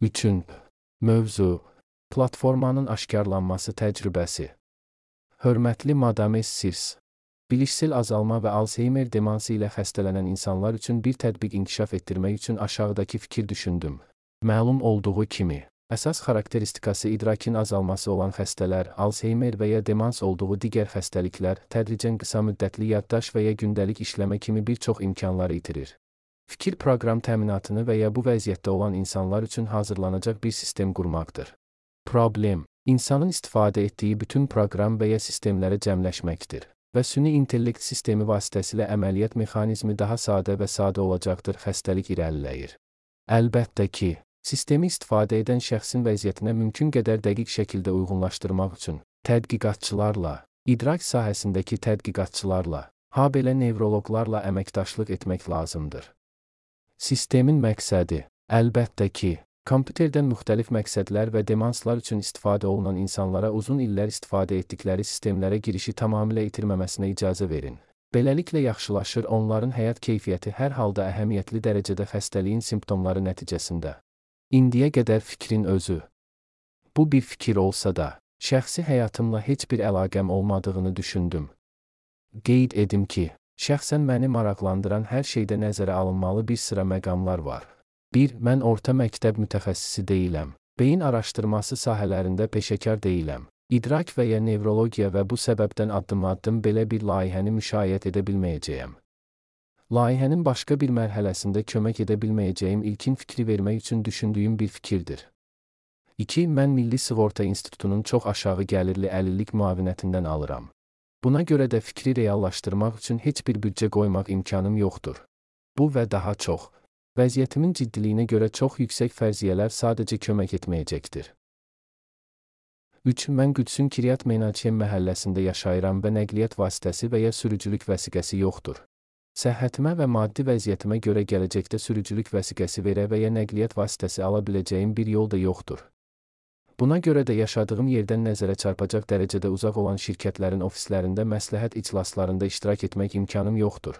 üçün mövzu platformanın aşkarlanması təcrübəsi. Hörmətli Madam Sirs, bilişsel azalma və Alzheimer demansı ilə xəstələnən insanlar üçün bir tətbiq inkişaf etdirmək üçün aşağıdakı fikir düşündüm. Məlum olduğu kimi, əsas xarakteristikası idrakin azalması olan xəstələr, Alzheimer və ya demans olduğu digər xəstəliklər tədricən qısa müddətli yaddaş və ya gündəlik işləmə kimi bir çox imkanlar itirir. Fikir proqram təminatını və ya bu vəziyyətdə olan insanlar üçün hazırlanacaq bir sistem qurmaqdır. Problem insanın istifadə etdiyi bütün proqram və ya sistemləri cəmləşməkdir və süni intellekt sistemi vasitəsilə əməliyyat mexanizmi daha sadə və sadə olacaqdır, xəstəlik irəliləyir. Əlbəttə ki, sistemi istifadə edən şəxsin vəziyyətinə mümkün qədər dəqiq şəkildə uyğunlaşdırmaq üçün tədqiqatçılarla, idrak sahəsindəki tədqiqatçılarla, habelə nevroloqlarla əməkdaşlıq etmək lazımdır. Sistemin məqsədi, əlbəttə ki, kompüterdən müxtəlif məqsədlər və demanslar üçün istifadə olunan insanlara uzun illər istifadə etdikləri sistemlərə girişi tamamilə itirməməsinə icazə verin. Beləliklə yaxşılaşır onların həyat keyfiyyəti hər halda əhəmiyyətli dərəcədə xəstəliyin simptomları nəticəsində. İndiyə qədər fikrin özü. Bu bir fikir olsa da, şəxsi həyatımla heç bir əlaqəm olmadığını düşündüm. Qeyd edim ki, Şəxsən məni maraqlandıran hər şeydə nəzərə alınmalı bir sıra məqamlar var. 1. Mən orta məktəb mütəxəssisi deyiləm. Beyin araşdırması sahələrində peşəkar deyiləm. İdrak və ya nevrologiya və bu səbəbdən addım-addım belə bir layihəni müşayiət edə bilməyəcəyəm. Layihənin başqa bir mərhələsində kömək edə bilməyəcəyim ilkin fikri vermək üçün düşündüyüm bir fikirdir. 2. Mən Milli Sığorta İnstitutunun çox aşağı gəlirli əlillik müavinətindən alıram. Buna görə də fikri reallaşdırmaq üçün heç bir büdcə qoymaq imkanım yoxdur. Bu və daha çox, vəziyyətimin ciddiliyinə görə çox yüksək fərziyyələr sadəcə kömək etməyəcəkdir. 3. Mən Qüdsün Kiryat Menaçiyem məhəlləsində yaşayıram və nəqliyyat vasitəsi və ya sürücülük vəsiqəsi yoxdur. Səhhətimə və maddi vəziyyətimə görə gələcəkdə sürücülük vəsiqəsi verə və ya nəqliyyat vasitəsi ala biləcəyim bir yol da yoxdur. Buna görə də yaşadığım yerdən nəzərə çarpacaq dərəcədə uzaq olan şirkətlərin ofislərində məsləhət iclaslarında iştirak etmək imkanım yoxdur.